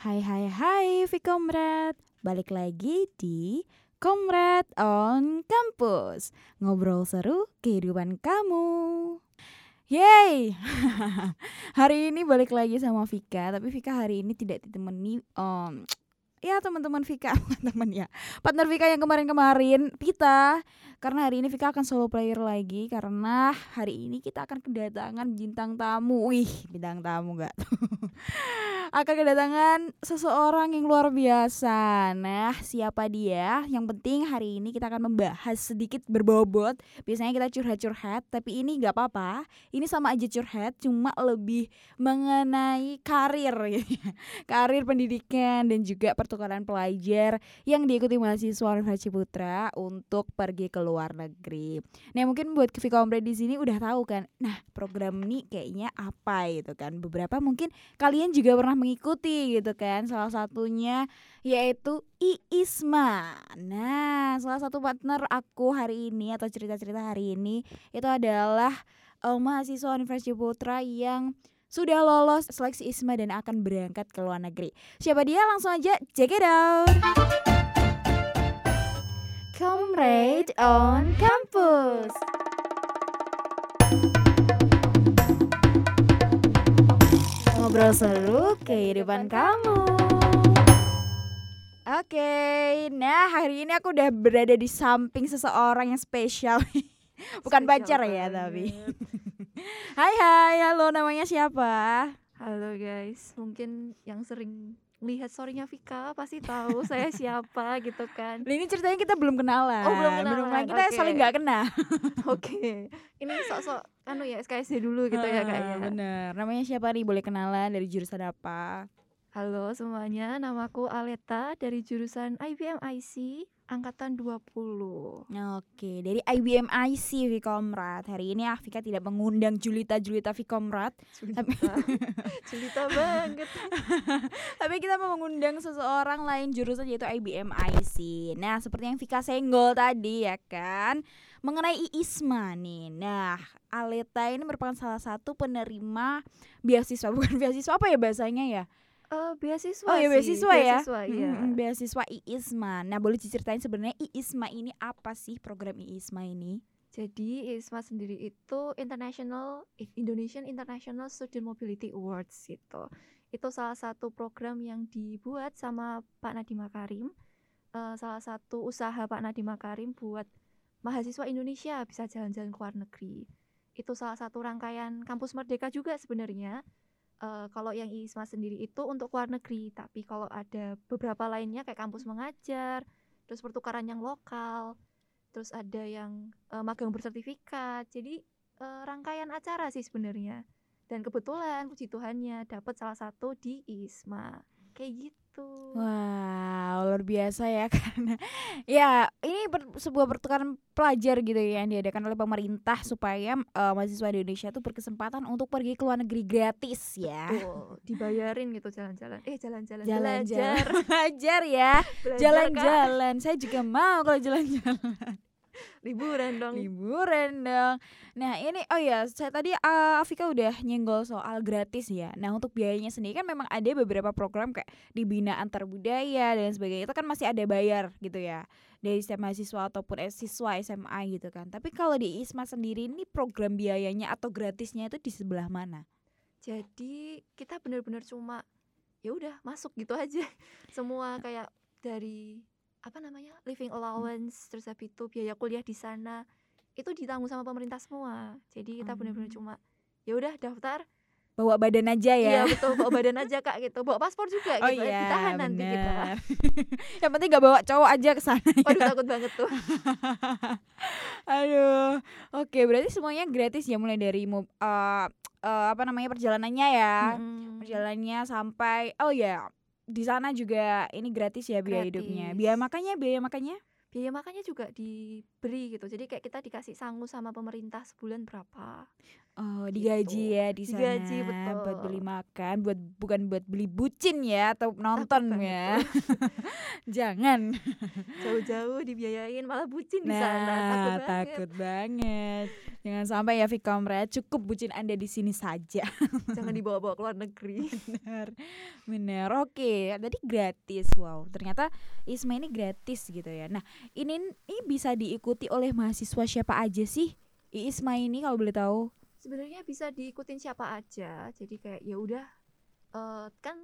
Hai hai hai Vikomrad Balik lagi di Komrad on Campus. Ngobrol seru kehidupan kamu. Yeay! Hari ini balik lagi sama Vika Tapi Vika hari ini tidak ditemani um, Ya teman-teman Vika teman ya Partner Vika yang kemarin-kemarin Pita karena hari ini Vika akan solo player lagi karena hari ini kita akan kedatangan bintang tamu. Wih, bintang tamu gak? akan kedatangan seseorang yang luar biasa. Nah, siapa dia? Yang penting hari ini kita akan membahas sedikit berbobot. Biasanya kita curhat-curhat, tapi ini gak apa-apa. Ini sama aja curhat, cuma lebih mengenai karir, karir pendidikan dan juga pertukaran pelajar yang diikuti mahasiswa Universitas Ciputra untuk pergi ke luar negeri. Nah mungkin buat Vika Ombre di sini udah tahu kan, nah program ini kayaknya apa gitu kan. Beberapa mungkin kalian juga pernah mengikuti gitu kan. Salah satunya yaitu IISMA. Nah salah satu partner aku hari ini atau cerita-cerita hari ini itu adalah uh, mahasiswa Universitas Putra yang sudah lolos seleksi ISMA dan akan berangkat ke luar negeri. Siapa dia? Langsung aja check it out. Comrade on Campus. Ngobrol seru kehidupan kamu. Oke, nah hari ini aku udah berada di samping seseorang yang spesial. Bukan pacar ya tapi. Hai hai, halo namanya siapa? Halo guys, mungkin yang sering lihat storynya Vika pasti tahu saya siapa gitu kan. Nah, ini ceritanya kita belum kenalan. Oh belum kenalan. Belum lagi kita okay. saling nggak kenal. Oke. okay. Ini sok-sok anu ya SKSD dulu gitu ya kayaknya. Bener. Namanya siapa nih? Boleh kenalan dari jurusan apa? Halo semuanya, namaku Aleta dari jurusan IBM IC angkatan 20. Oke, dari IBM IC Vikomrat. Hari ini Afika tidak mengundang Julita Julita Vikomrat. Julita. Tapi Julita banget. Tapi kita mau mengundang seseorang lain jurusan yaitu IBM IC. Nah, seperti yang Vika senggol tadi ya kan. Mengenai IISMA nih. Nah, Aleta ini merupakan salah satu penerima beasiswa bukan beasiswa apa ya bahasanya ya? Uh, beasiswa Oh ya beasiswa ya. Beasiswa, iya. Hmm, beasiswa IISMA. Nah, boleh diceritain sebenarnya IISMA ini apa sih program IISMA ini? Jadi IISMA sendiri itu International Indonesian International Student Mobility Awards gitu. Itu salah satu program yang dibuat sama Pak Nadiem Makarim. Uh, salah satu usaha Pak Nadiem Makarim buat mahasiswa Indonesia bisa jalan-jalan ke luar negeri. Itu salah satu rangkaian kampus merdeka juga sebenarnya uh, kalau yang ISMA sendiri itu untuk luar negeri, tapi kalau ada beberapa lainnya kayak kampus mengajar, terus pertukaran yang lokal, terus ada yang uh, magang bersertifikat. Jadi uh, rangkaian acara sih sebenarnya. Dan kebetulan puji Tuhannya dapat salah satu di ISMA. Kayak gitu gitu. Wow, luar biasa ya karena ya ini ber, sebuah pertukaran pelajar gitu ya yang diadakan oleh pemerintah supaya uh, mahasiswa di Indonesia tuh berkesempatan untuk pergi ke luar negeri gratis ya. Betul, dibayarin gitu jalan-jalan. Eh jalan-jalan jalan-jalan. Belajar ya. Jalan-jalan. Saya juga mau kalau jalan-jalan liburan dong. Liburan dong. Nah ini oh ya saya tadi uh, Afika udah nyenggol soal gratis ya. Nah untuk biayanya sendiri kan memang ada beberapa program kayak di bina antar budaya dan sebagainya. Itu kan masih ada bayar gitu ya dari setiap mahasiswa ataupun siswa SMA gitu kan. Tapi kalau di ISMA sendiri ini program biayanya atau gratisnya itu di sebelah mana? Jadi kita benar-benar cuma ya udah masuk gitu aja. Semua kayak dari apa namanya living allowance terus habis itu biaya kuliah di sana itu ditanggung sama pemerintah semua. Jadi kita hmm. benar-benar cuma ya udah daftar. Bawa badan aja ya. Iya betul bawa badan aja kak gitu. Bawa paspor juga oh, gitu iya, ditahan bener. nanti kita. yang penting gak bawa cowok aja ke sana waduh takut banget tuh. Aduh oke berarti semuanya gratis ya mulai dari uh, uh, apa namanya perjalanannya ya. Hmm. perjalanannya sampai oh ya di sana juga ini gratis ya biaya gratis. hidupnya. Biaya makannya, biaya makannya? Biaya makannya juga diberi gitu. Jadi kayak kita dikasih sangu sama pemerintah sebulan berapa. Oh, Gitu. digaji ya di sana. Digaji, Buat betul. beli makan, buat bukan buat beli bucin ya atau nonton banget ya. Jangan. Jauh-jauh dibiayain malah bucin di Nah, sana. Takut banget. takut banget. Jangan sampai ya Vkomret, cukup bucin Anda di sini saja. Jangan dibawa-bawa ke luar negeri. Benar. Benar. Oke, tadi gratis. Wow, ternyata ISMA ini gratis gitu ya. Nah, ini ini bisa diikuti oleh mahasiswa siapa aja sih? ISMA ini kalau boleh tahu. Sebenarnya bisa diikutin siapa aja. Jadi kayak ya udah eh, kan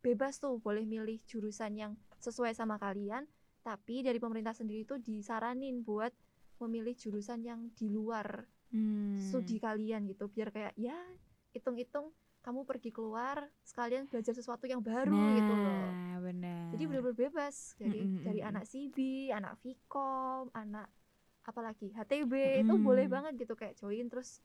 bebas tuh boleh milih jurusan yang sesuai sama kalian. Tapi dari pemerintah sendiri tuh disaranin buat memilih jurusan yang di luar Hmm. studi kalian gitu biar kayak ya hitung-hitung kamu pergi keluar sekalian belajar sesuatu yang baru gitu loh Nah, benar. jadi benar-benar bebas dari Mm, mm, dari anak CB anak Vkom anak apalagi HTB itu Mm. boleh banget gitu kayak join terus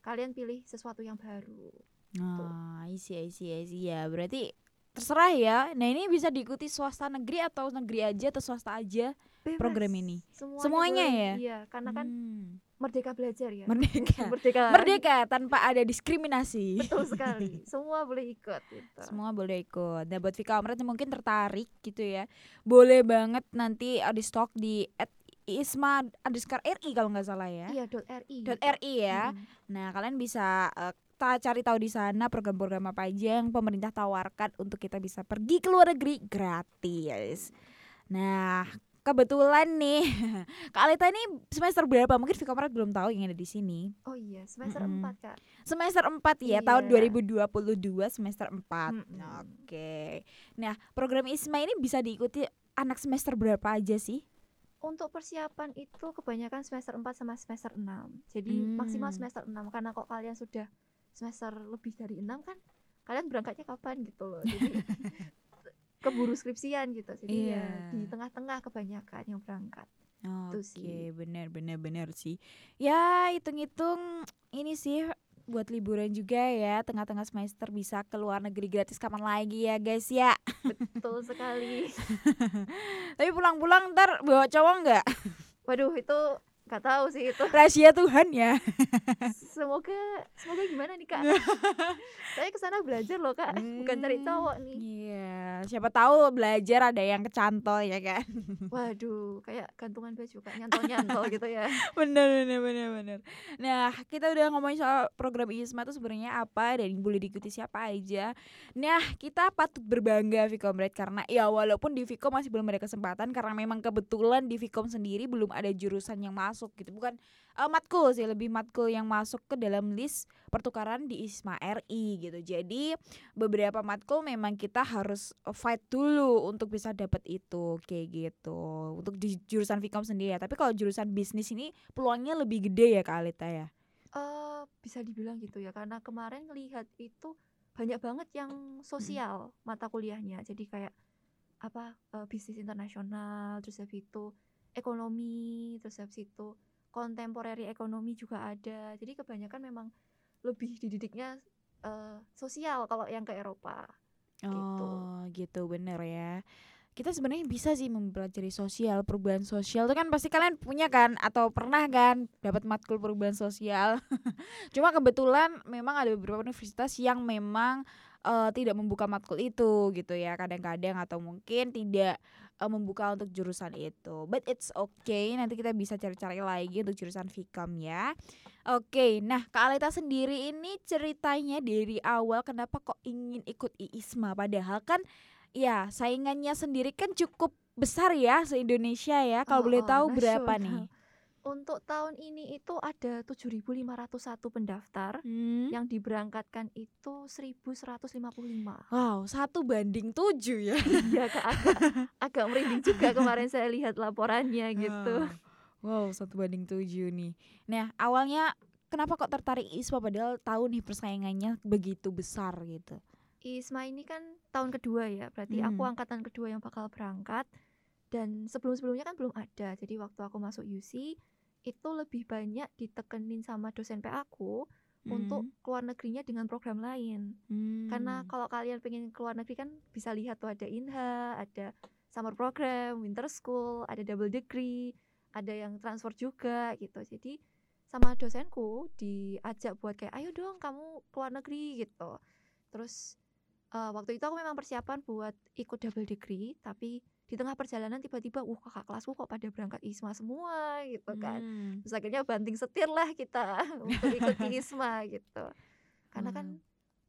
kalian pilih sesuatu yang baru Oh, I see, I see, I see. Ya, berarti terserah ya. Nah, ini bisa diikuti swasta negeri atau negeri aja atau swasta aja Bebas. program ini. semuanya, Semuanya boleh. ya? iya karena kan Hmm. merdeka belajar ya Merdeka. merdeka Merdeka tanpa ada diskriminasi. betul sekali semua boleh ikut gitu Semua boleh ikut. Nah, buat Vika Omret mungkin tertarik gitu ya. Boleh banget nanti di stok di at isma underscore ri kalau nggak salah ya. iya dot ri Dot gitu. ri ya. Mm-mm. Nah, kalian bisa uh, ta cari tahu di sana program-program apa aja yang pemerintah tawarkan untuk kita bisa pergi ke luar negeri gratis. Nah, kebetulan nih Kak Alita ini semester berapa? Mungkin Vika Omret belum tahu yang ada di sini. oh iya semester Mm-mm. empat kak Semester 4 ya, tahun Iya. 2022 semester 4. Mm-mm. Oke. Nah, program ISMA ini bisa diikuti anak semester berapa aja sih? Untuk persiapan itu kebanyakan semester 4 sama semester 6 Jadi maksimal Hmm. semester 6 Karena kok kalian sudah semester lebih dari 6 kan Kalian berangkatnya kapan gitu loh Jadi keburu skripsian gitu Jadi ya Iya. di tengah-tengah kebanyakan yang berangkat Oke, sih. benar benar benar sih. Ya, hitung-hitung ini sih buat liburan juga ya, tengah-tengah semester bisa ke luar negeri gratis kapan lagi ya, guys ya. Betul sekali Tapi pulang-pulang ntar bawa cowok nggak? Waduh itu gak tahu sih itu. Rahasia Tuhan ya. Semoga Semoga gimana nih kak? Saya ke sana belajar loh kak. Bukan cari Hmm, cowok nih. Iya, siapa tahu belajar ada yang kecantol ya kan. Waduh Kayak gantungan baju kak. Nyantol-nyantol gitu ya. Bener bener bener bener. Nah kita udah ngomongin soal program ISMA itu sebenarnya apa dan boleh diikuti siapa aja. Nah kita patut berbangga Vkomred karena ya walaupun di Vkom masih belum ada kesempatan karena memang kebetulan di Vkom sendiri belum ada jurusan yang masuk gitu. Bukan eh, matkul sih lebih matkul yang masuk ke dalam list pertukaran di ISMA RI gitu. Jadi beberapa matkul memang kita harus fight dulu untuk bisa dapat itu kayak gitu. Untuk di jurusan Vkom sendiri ya. Tapi kalau jurusan bisnis ini peluangnya lebih gede ya Kak Alita ya? Eh bisa dibilang gitu ya. Karena kemarin ngelihat itu banyak banget yang sosial mata kuliahnya. Jadi kayak apa eh, bisnis internasional terus itu ekonomi terus habis itu kontemporary ekonomi juga ada. Jadi kebanyakan memang lebih dididiknya eh, sosial kalau yang ke Eropa. Gitu. oh gitu. Bener ya. Kita sebenarnya bisa sih mempelajari sosial perubahan sosial. Itu kan pasti kalian punya kan? Atau pernah kan dapat matkul perubahan sosial? Cuma kebetulan memang ada beberapa universitas yang memang eh, tidak membuka matkul itu gitu ya kadang-kadang atau mungkin tidak eh, membuka untuk jurusan itu but it's okay nanti kita bisa cari-cari lagi untuk jurusan Vkom ya Oke, nah Kak Alita sendiri ini ceritanya dari awal kenapa kok ingin ikut IISMA padahal kan ya saingannya sendiri kan cukup besar ya se-Indonesia ya. Kalau Oh, boleh oh, tahu berapa nasional. nih? Untuk tahun ini itu ada 7.501 pendaftar Hmm. yang diberangkatkan itu 1155 Wow, satu banding tujuh ya. ya Kak, agak agak merinding juga kemarin saya lihat laporannya gitu. Wow, satu banding tujuh nih. Nah, awalnya kenapa kok tertarik ISMA padahal tahu nih persaingannya begitu besar gitu. Isma ini kan tahun kedua ya, berarti aku Hmm. angkatan kedua yang bakal berangkat dan sebelum-sebelumnya kan belum ada. Jadi waktu aku masuk UC itu lebih banyak ditekenin sama dosen PA aku untuk keluar negerinya dengan program lain. Hmm. Karena kalau kalian pengen keluar negeri kan bisa lihat tuh ada INHA, ada summer program, winter school, ada double degree, ada yang transfer juga gitu. Jadi sama dosenku diajak buat kayak ayo dong kamu keluar negeri gitu terus uh, waktu itu aku memang persiapan buat ikut double degree tapi di tengah perjalanan tiba-tiba wah kakak kelasku kok pada berangkat ISMA semua gitu kan. Hmm. terus akhirnya banting setir lah kita untuk ikut ISMA gitu. Karena kan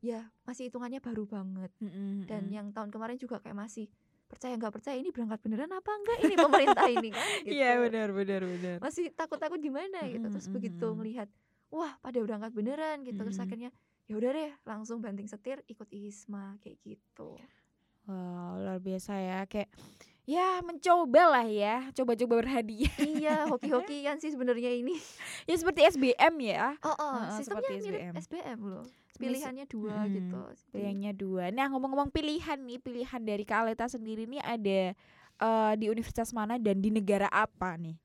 ya masih hitungannya baru banget. Mm-mm, dan mm-mm. yang tahun kemarin juga kayak masih percaya nggak percaya ini berangkat beneran apa enggak ini pemerintah ini kan gitu. Iya benar benar benar. masih takut-takut gimana gitu. Mm-mm, terus begitu mm-mm. melihat wah pada berangkat beneran gitu. Terus akhirnya ya udah deh langsung banting setir ikut ISMA kayak gitu Wow, luar biasa ya kayak ya mencoba lah ya, coba-coba berhadiah. iya hoki-hokian sih sebenarnya ini ya seperti SBM ya. oh, oh Heeh, sistemnya mirip SBM. SBM loh pilihannya dua Mm-mm. gitu Pilihannya dua. Nah ngomong-ngomong pilihan nih, pilihan dari Kak Aleta sendiri nih ada eh, di universitas mana dan di negara apa nih?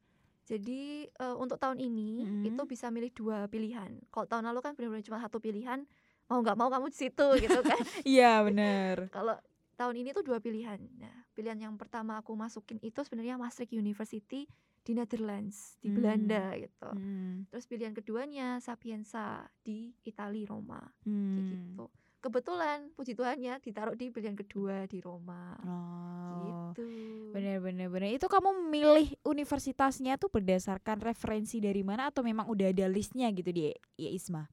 Jadi eh, untuk tahun ini Mm. itu bisa milih dua pilihan. Kalau tahun lalu kan benar-benar cuma satu pilihan, mau nggak mau kamu di situ gitu kan. Iya benar. Kalau tahun ini tuh dua pilihan. Nah, pilihan yang pertama aku masukin itu sebenarnya Maastricht University di Netherlands, di Hmm. Belanda gitu. Hmm, Terus pilihan keduanya Sapienza di Italia Roma kayak hmm. gitu. Kebetulan puji Tuhannya ditaruh di pilihan kedua di Roma. Oh. Gitu. Bener bener bener. Itu kamu milih universitasnya tuh berdasarkan referensi dari mana atau memang udah ada listnya gitu di ya ISMA?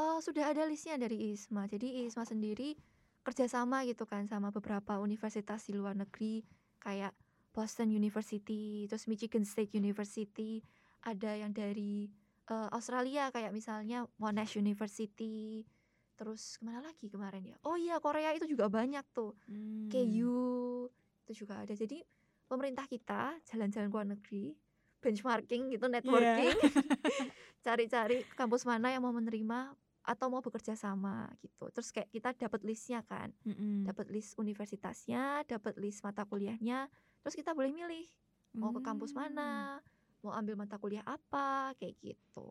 Oh, sudah ada listnya dari ISMA. Jadi ISMA sendiri kerjasama gitu kan sama beberapa universitas di luar negeri kayak Boston University, terus Michigan State University, ada yang dari eh, Australia kayak misalnya Monash University, terus ke mana lagi kemarin ya? Oh iya Korea itu juga banyak tuh, Hmm. KU itu juga ada. Jadi pemerintah kita jalan-jalan ke luar negeri, benchmarking gitu, networking, cari-cari kampus mana yang mau menerima atau mau bekerja sama gitu. Terus kayak kita dapat listnya kan, Mm-mm. dapat list universitasnya, dapat list mata kuliahnya. Terus kita boleh milih mau ke kampus Hmm. mana, mau ambil mata kuliah apa, kayak gitu.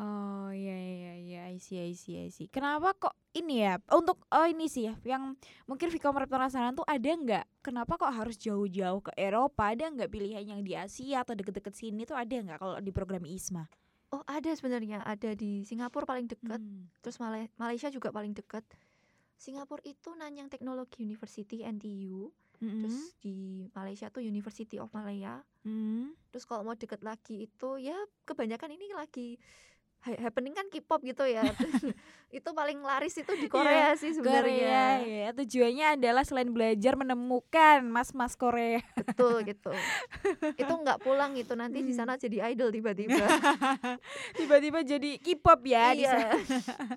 Oh iya iya iya I see I see I see. Kenapa kok ini ya untuk oh ini sih ya yang mungkin Vika merasa penasaran tuh ada nggak kenapa kok harus jauh-jauh ke Eropa ada nggak pilihan yang di Asia atau deket-deket sini tuh ada nggak kalau di program ISMA? Oh ada sebenarnya, ada di Singapura paling dekat, Hmm. terus Malaysia juga paling dekat. Singapura itu Nanyang Technology University NTU, Mm-mm. terus di Malaysia tuh University of Malaya. Mm. Terus kalau mau deket lagi itu ya kebanyakan ini lagi happening kan K-pop gitu ya. itu paling laris itu di Korea sih Korea sebenarnya. ya tujuannya adalah selain belajar menemukan mas-mas Korea. Betul gitu. itu nggak pulang itu nanti di Hmm. sana jadi idol tiba-tiba. Tiba-tiba jadi K-pop ya di sana. iya.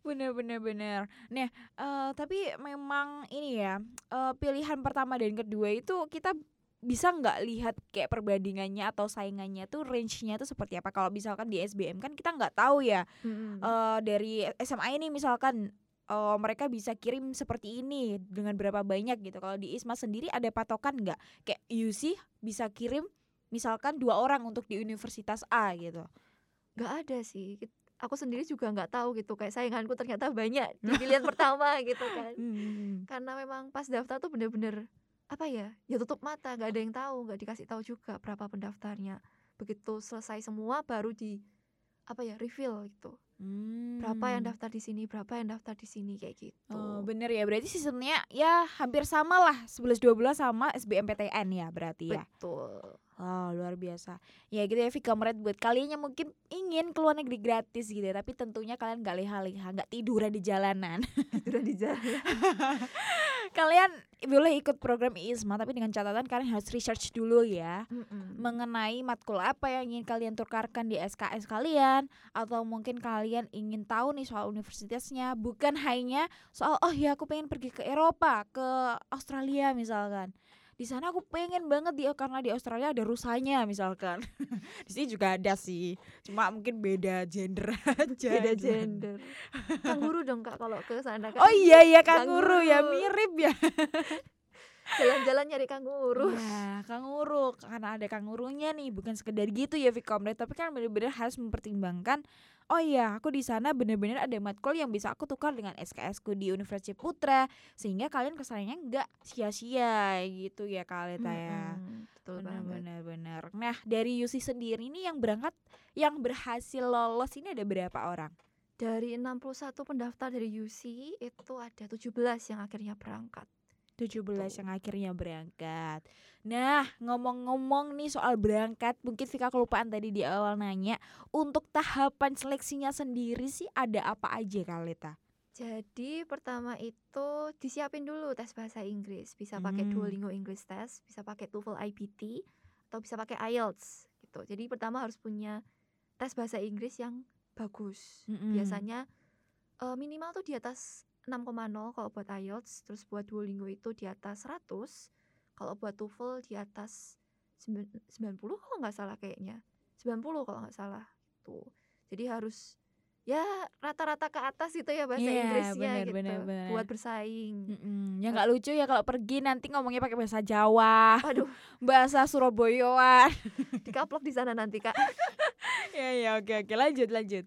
Bener bener bener. Nah, eh, tapi memang ini ya eh, pilihan pertama dan kedua itu kita bisa nggak lihat kayak perbandingannya atau saingannya tuh range-nya tuh seperti apa? Kalau misalkan di SBM kan kita nggak tahu ya Mm-mm. eh, dari SMA ini misalkan eh, mereka bisa kirim seperti ini dengan berapa banyak gitu. Kalau di ISMA sendiri ada patokan nggak? Kayak UC bisa kirim misalkan dua orang untuk di Universitas A gitu. nggak ada sih. Aku sendiri juga nggak tahu gitu kayak sainganku ternyata banyak di pilihan pertama gitu kan. Hmm. Karena memang pas daftar tuh bener-bener apa ya? Ya tutup mata, nggak ada yang tahu, nggak dikasih tahu juga berapa pendaftarnya. Begitu selesai semua baru di apa ya reveal gitu. Berapa yang Hmm. daftar di sini, berapa yang daftar di sini kayak gitu. Oh, bener ya, berarti sistemnya ya hampir sama lah 11-12 sama SBMPTN ya berarti ya. Betul. Oh, luar biasa. Ya gitu ya Vika Meret buat kalian yang mungkin ingin keluar negeri gratis gitu ya, tapi tentunya kalian gak leha-leha, gak tiduran di jalanan. Tiduran di jalan. kalian boleh ikut program ISMA tapi dengan catatan kalian harus research dulu ya. Mm-mm. mengenai matkul apa yang ingin kalian tukarkan di SKS kalian atau mungkin kalian ingin tahu nih soal universitasnya. Bukan hanya soal oh ya aku pengen pergi ke Eropa ke Australia misalkan di sana aku pengen banget di karena di Australia ada rusanya misalkan di sini juga ada sih cuma mungkin beda gender aja Beda gender. Kanguru dong kak kalau ke sana kan. oh iya iya kanguru ya Kanguru. mirip ya jalan-jalan nyari kanguru. Iya, kanguru. Karena ada kangurunya nih bukan sekedar gitu ya Vkomret tapi kan bener-bener harus mempertimbangkan oh iya aku di sana bener-bener ada matkul yang bisa aku tukar dengan SKS ku di Universitas Putra sehingga kalian kesannya nggak sia-sia gitu ya Kaleta ya Mm-mm, betul banget. benar benar nah dari Yusi sendiri nih yang berangkat yang berhasil lolos ini ada berapa orang? Dari 61 pendaftar dari UC itu ada 17 yang akhirnya berangkat 17 Betul. yang akhirnya berangkat. Nah, ngomong-ngomong nih soal berangkat, mungkin Vika kelupaan tadi di awal nanya, untuk tahapan seleksinya sendiri sih ada apa aja Kaleta? Jadi pertama itu disiapin dulu tes bahasa Inggris, bisa pakai Hmm. Duolingo English Test, bisa pakai TOEFL IBT, atau bisa pakai IELTS gitu. Jadi pertama harus punya tes bahasa Inggris yang bagus. Mm-mm. Biasanya eh, minimal tuh di atas 6,0 kalau buat IELTS, terus buat Duolingo itu di atas 100, kalau buat TOEFL di atas sembilan- 90 kalau nggak salah kayaknya. 90 kalau nggak salah tuh. Jadi harus ya rata-rata ke atas gitu ya bahasa Iya, Inggrisnya benar, gitu benar, benar. buat bersaing. Mm-mm. Ya nggak lucu ya kalau pergi nanti ngomongnya pakai bahasa Jawa, Aduh, bahasa Surabayaan. dikaplok di sana nanti Kak. ya ya oke oke lanjut lanjut.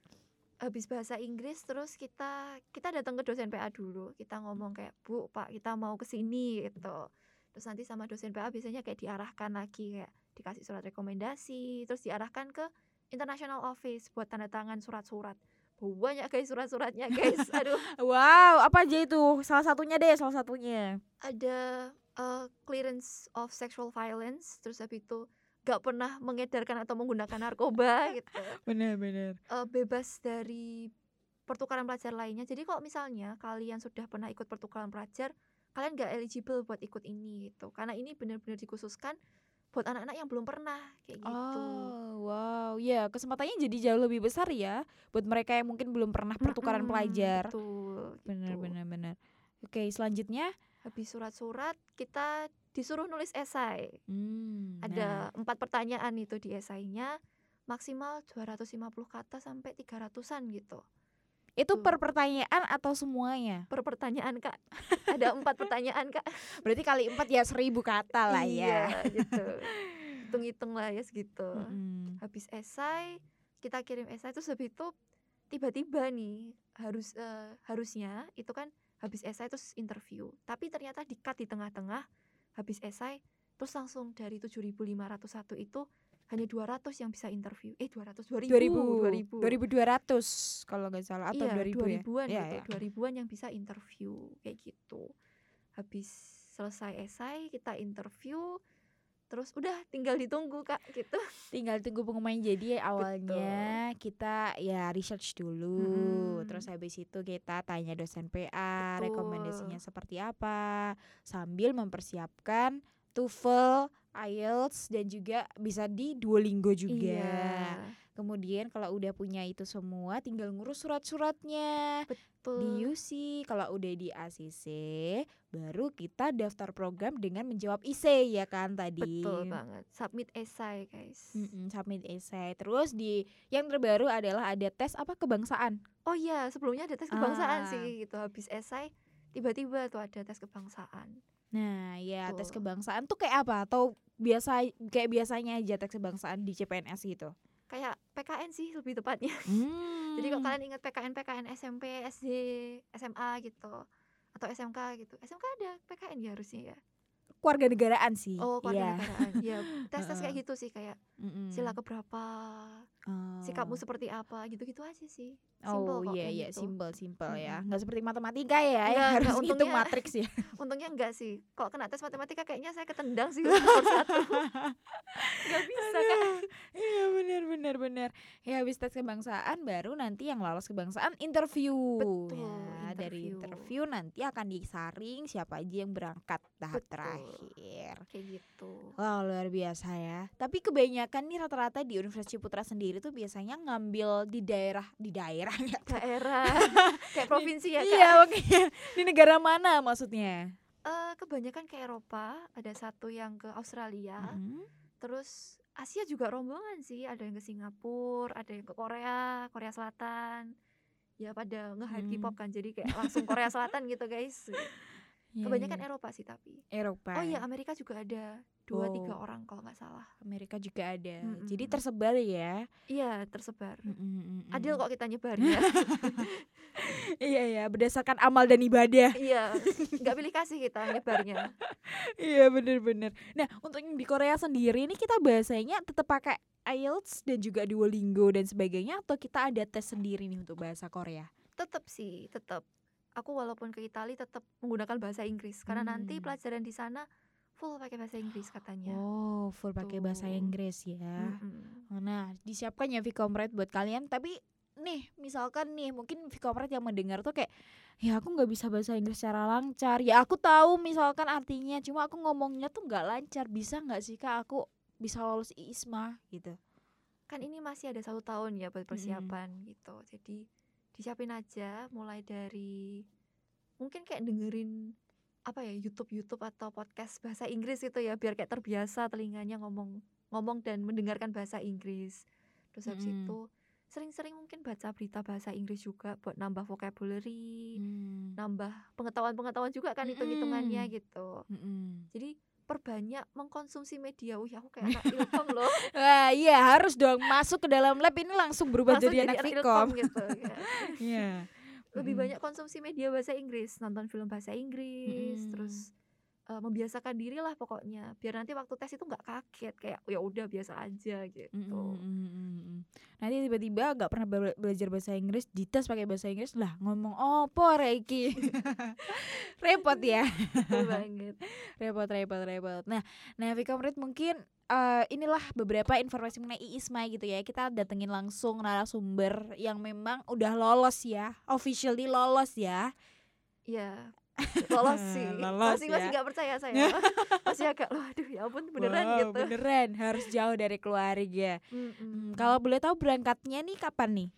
Habis bahasa Inggris terus kita kita datang ke dosen PA dulu. Kita ngomong kayak, "Bu, Pak, kita mau ke sini." gitu. Terus nanti sama dosen PA biasanya kayak diarahkan lagi kayak dikasih surat rekomendasi, terus diarahkan ke international office buat tanda tangan surat-surat. Banyak guys surat-suratnya guys. Aduh, Wow, apa aja itu? Salah satunya deh, salah satunya. ada eh, clearance of sexual violence, terus habis itu gak pernah mengedarkan atau menggunakan narkoba gitu. Benar-benar. eh, bebas dari pertukaran pelajar lainnya. Jadi kalau misalnya kalian sudah pernah ikut pertukaran pelajar, kalian gak eligible buat ikut ini gitu. Karena ini benar-benar dikhususkan buat anak-anak yang belum pernah kayak gitu. Oh, wow. Ya, kesempatannya jadi jauh lebih besar ya buat mereka yang mungkin belum pernah pertukaran Mm-mm, pelajar. Betul. Benar, gitu. benar, benar. Oke, selanjutnya Habis surat-surat kita disuruh nulis esai. hmm, nah, Ada empat pertanyaan itu di esainya maksimal 250 kata sampai 300-an gitu. itu tuh. per pertanyaan atau semuanya? Per pertanyaan, Kak. Ada empat pertanyaan, Kak. Berarti kali empat ya seribu kata lah ya. Iya, gitu. Hitung-hitung lah ya segitu. Mm-mm. Habis esai, kita kirim esai terus habis itu tiba-tiba nih harus eh, harusnya itu kan habis esai terus interview. Tapi ternyata di-cut di tengah-tengah habis esai terus langsung dari 7501 itu hanya 200 yang bisa interview. Eh 200 2000 2000 2200 kalau nggak salah atau iya, 2000 2000-an ya. gitu. Iya, iya. 2000-an yang bisa interview kayak gitu. Habis selesai esai kita interview terus udah tinggal ditunggu Kak gitu. Tinggal tunggu pengumuman jadi ya awalnya kita ya research dulu, Mm-mm. terus habis itu kita tanya dosen PA Betul. rekomendasinya seperti apa, sambil mempersiapkan TOEFL, IELTS dan juga bisa di Duolingo juga. Iya. Kemudian kalau udah punya itu semua, tinggal ngurus surat-suratnya di Betul. UC. Kalau udah di ACC, baru kita daftar program dengan menjawab IC ya kan tadi. Betul banget. Submit esai, guys. Mm-mm, submit essay. Terus di yang terbaru adalah ada tes apa kebangsaan. Oh iya, sebelumnya ada tes kebangsaan Ah. sih gitu. Habis esai tiba-tiba tuh ada tes kebangsaan. Nah, ya tes kebangsaan tuh kayak apa? Atau biasa kayak biasanya aja tes kebangsaan di CPNS gitu. Kayak PKN sih lebih tepatnya. Hmm. Jadi kalau kalian ingat PKN PKN SMP, SD, SMA gitu atau SMK gitu. SMK ada PKN ya harusnya ya. Keluarga negaraan sih. Oh, Iya. kewarganegaraan. ya, tes-tes kayak gitu sih kayak Mm-mm. sila keberapa, Oh. sikapmu seperti apa, gitu-gitu aja sih. Oh Simple kok iya iya gitu. simple simple ya Mm-mm. nggak seperti matematika ya Nggak, harus nggak, hitung matriks ya Untungnya enggak sih. Kalau kena tes matematika kayaknya saya ketendang sih satu. Enggak bisa kan. iya benar benar benar ya habis tes kebangsaan baru nanti yang lolos kebangsaan interview Betul, ya dari interview. interview nanti akan disaring siapa aja yang berangkat tahap Betul. terakhir Kayak gitu. Wow luar biasa ya Tapi kebanyakan nih rata-rata di Universitas Ciputra sendiri tuh biasanya ngambil di daerah Di daerah tahu. Daerah kayak provinsi ya, Kak. Iya makanya Di negara mana maksudnya Eh, kebanyakan ke Eropa, ada satu yang ke Australia, Mm-mm. Terus Asia juga rombongan sih, ada yang ke Singapura, ada yang ke Korea, Korea Selatan. Ya pada nge-hype Hmm. K-pop kan, jadi kayak langsung Korea Selatan gitu guys. Iya, Kebanyakan iya. Eropa sih tapi. Eropa. Oh iya Amerika juga ada dua tiga Wow. orang kalau nggak salah. Amerika juga ada. Jadi Mm-mm. tersebar ya. Iya tersebar. Mm, mm, mm, Adil mm. kok kita nyebarnya. Iya ya, berdasarkan amal dan ibadah. iya, nggak pilih kasih kita nyebarnya. Iya bener-bener. Nah untuk yang di Korea sendiri ini kita bahasanya tetap pakai IELTS dan juga Duolingo dan sebagainya atau kita ada tes sendiri nih untuk bahasa Korea? Tetap sih, tetap. Aku walaupun ke Italia tetap menggunakan bahasa Inggris karena nanti Hmm. pelajaran di sana full pakai bahasa Inggris katanya. Oh full pakai bahasa. Inggris ya. Mm-mm. Nah disiapkan ya Vcomrade buat kalian. Tapi nih misalkan nih mungkin Vcomrade yang mendengar tuh kayak ya aku nggak bisa bahasa Inggris secara lancar. Ya aku tahu misalkan artinya, cuma aku ngomongnya tuh nggak lancar. Bisa nggak sih kak aku bisa lolos ISMA gitu? Kan ini masih ada satu tahun ya buat persiapan gitu. Jadi disiapin aja mulai dari mungkin kayak dengerin apa ya YouTube YouTube atau podcast bahasa Inggris gitu ya biar kayak terbiasa telinganya ngomong ngomong dan mendengarkan bahasa Inggris. Terus habis Mm-mm. itu sering-sering mungkin baca berita bahasa Inggris juga buat nambah vocabulary, Hmm. nambah pengetahuan-pengetahuan juga kan hitung-hitungannya gitu. Mm-mm. Jadi perbanyak mengkonsumsi media. Wih, aku kayak anak ilkom loh. Wah iya harus dong masuk ke dalam lab ini langsung berubah Langsung jadi anak Vkom. gitu. ya. Iya. Lebih Mm-mm. banyak konsumsi media bahasa Inggris, nonton film bahasa Inggris, Mm-mm. terus eh, membiasakan diri lah pokoknya. Biar nanti waktu tes itu nggak kaget kayak ya udah biasa aja gitu. Mm-mm. Nanti tiba-tiba gak pernah bela- belajar bahasa Inggris, dites pakai bahasa Inggris lah ngomong opo Reiki. repot ya. Banget. repot repot repot. Nah, nah Vcomrade mungkin eh, inilah beberapa informasi mengenai IISMA gitu ya. Kita datengin langsung narasumber yang memang udah lolos ya, officially lolos ya. Ya, lolos sih. Lolos masih masih ya. nggak percaya saya. masih agak loh, aduh ya ampun beneran Wow, gitu. Beneran harus jauh dari keluarga. Mm-mm. Hmm, kalau boleh tahu berangkatnya nih kapan nih?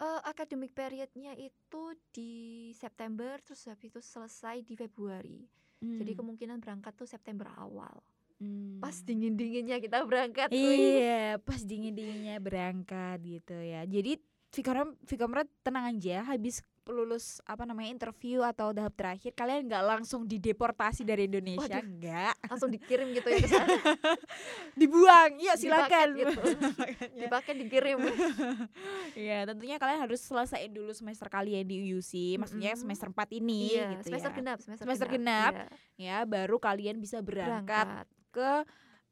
Eh, academic periodnya itu di September terus habis itu selesai di Februari. Jadi Hmm, kemungkinan berangkat tuh September awal. hmm. Pas dingin-dinginnya kita berangkat. wih. Iya, pas dingin-dinginnya berangkat gitu ya. Jadi Vcomrade, Vcomrade tenang aja, habis lulus apa namanya interview atau tahap terakhir kalian nggak langsung dideportasi dari Indonesia, Waduh. nggak Langsung dikirim gitu ya ke sana. dibuang. Iya Dipaket silakan. gitu. Dipakai dikirim. Iya, tentunya kalian harus selesaiin dulu semester kalian di UC, maksudnya Mm-mm. semester 4 ini iya, gitu semester ya. genap, semester, Semester genap. Iya, Ya, baru kalian bisa berangkat berangkat. ke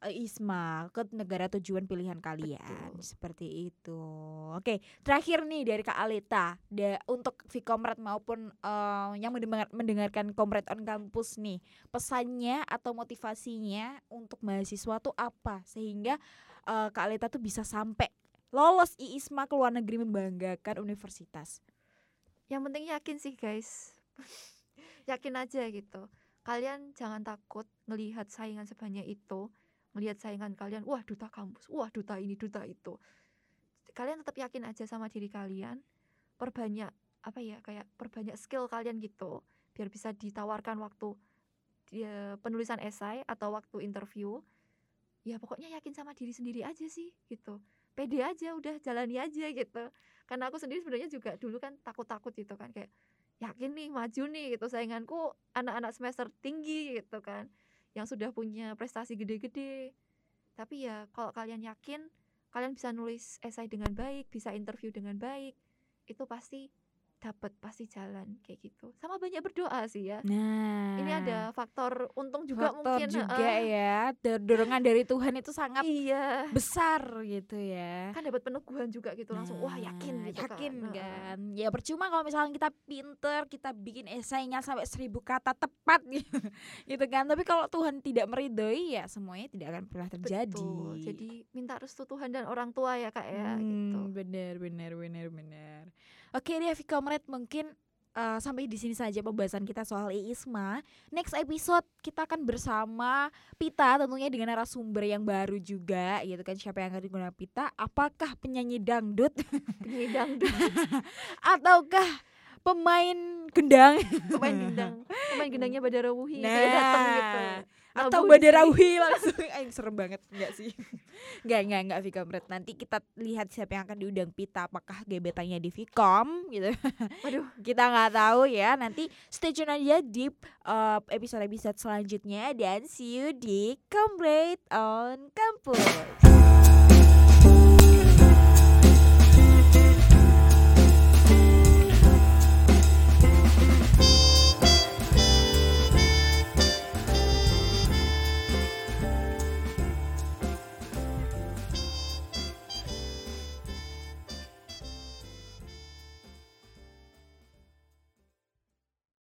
ISMA ke negara tujuan pilihan kalian Betul. seperti itu. Oke, terakhir nih dari Kak Aleta, da, untuk Vkomrad maupun eh, yang mendengar, mendengarkan Komrad on Campus nih, pesannya atau motivasinya untuk mahasiswa tuh apa sehingga eh, Kak Aleta tuh bisa sampai lolos IISMA ke luar negeri membanggakan universitas. Yang penting yakin sih, guys. yakin aja gitu. Kalian jangan takut ngelihat saingan sebanyak itu, ngelihat saingan kalian, wah duta kampus, wah duta ini, duta itu. Kalian tetap yakin aja sama diri kalian, perbanyak apa ya kayak perbanyak skill kalian gitu, biar bisa ditawarkan waktu dia penulisan esai atau waktu interview. Ya pokoknya yakin sama diri sendiri aja sih gitu. Pede aja udah jalani aja gitu. Karena aku sendiri sebenarnya juga dulu kan takut-takut gitu kan kayak yakin nih maju nih gitu sainganku anak-anak semester tinggi gitu kan yang sudah punya prestasi gede-gede. Tapi ya kalau kalian yakin kalian bisa nulis esai dengan baik bisa interview dengan baik itu pasti dapat pasti jalan kayak gitu. Sama banyak berdoa sih ya. Nah, ini ada faktor untung juga faktor mungkin juga heeh. ya, dor- dorongan dari Tuhan itu sangat iya. besar gitu ya. kan dapat peneguhan juga gitu langsung wah yakin Nah, gitu yakin kan, kan? Ya percuma kalau misalnya kita pinter kita bikin esainya sampai seribu kata tepat gitu, gitu kan. Tapi kalau Tuhan tidak meridhoi ya semuanya tidak akan pernah terjadi. Betul. jadi minta restu Tuhan dan orang tua ya kak ya gitu. Hmm, benar benar benar benar oke deh Comrade mungkin eh, sampai di sini saja pembahasan kita soal IISMA. Next episode kita akan bersama Pita tentunya dengan narasumber yang baru juga gitu kan. Siapa yang akan digunakan Pita? Apakah penyanyi dangdut? Penyanyi dangdut. Ataukah pemain gendang? Pemain gendang pemain gendangnya Badara Wuhi nah kayak datang gitu. Nah, atau Badara. Wuhi langsung. Aing serem banget enggak sih. Enggak enggak enggak Vkomret nanti kita lihat siapa yang akan diundang Pita apakah gebetannya di Vkom gitu. Waduh. Kita nggak tahu ya nanti stay tune aja di uh, episode-episode selanjutnya dan see you di Comrade on Campus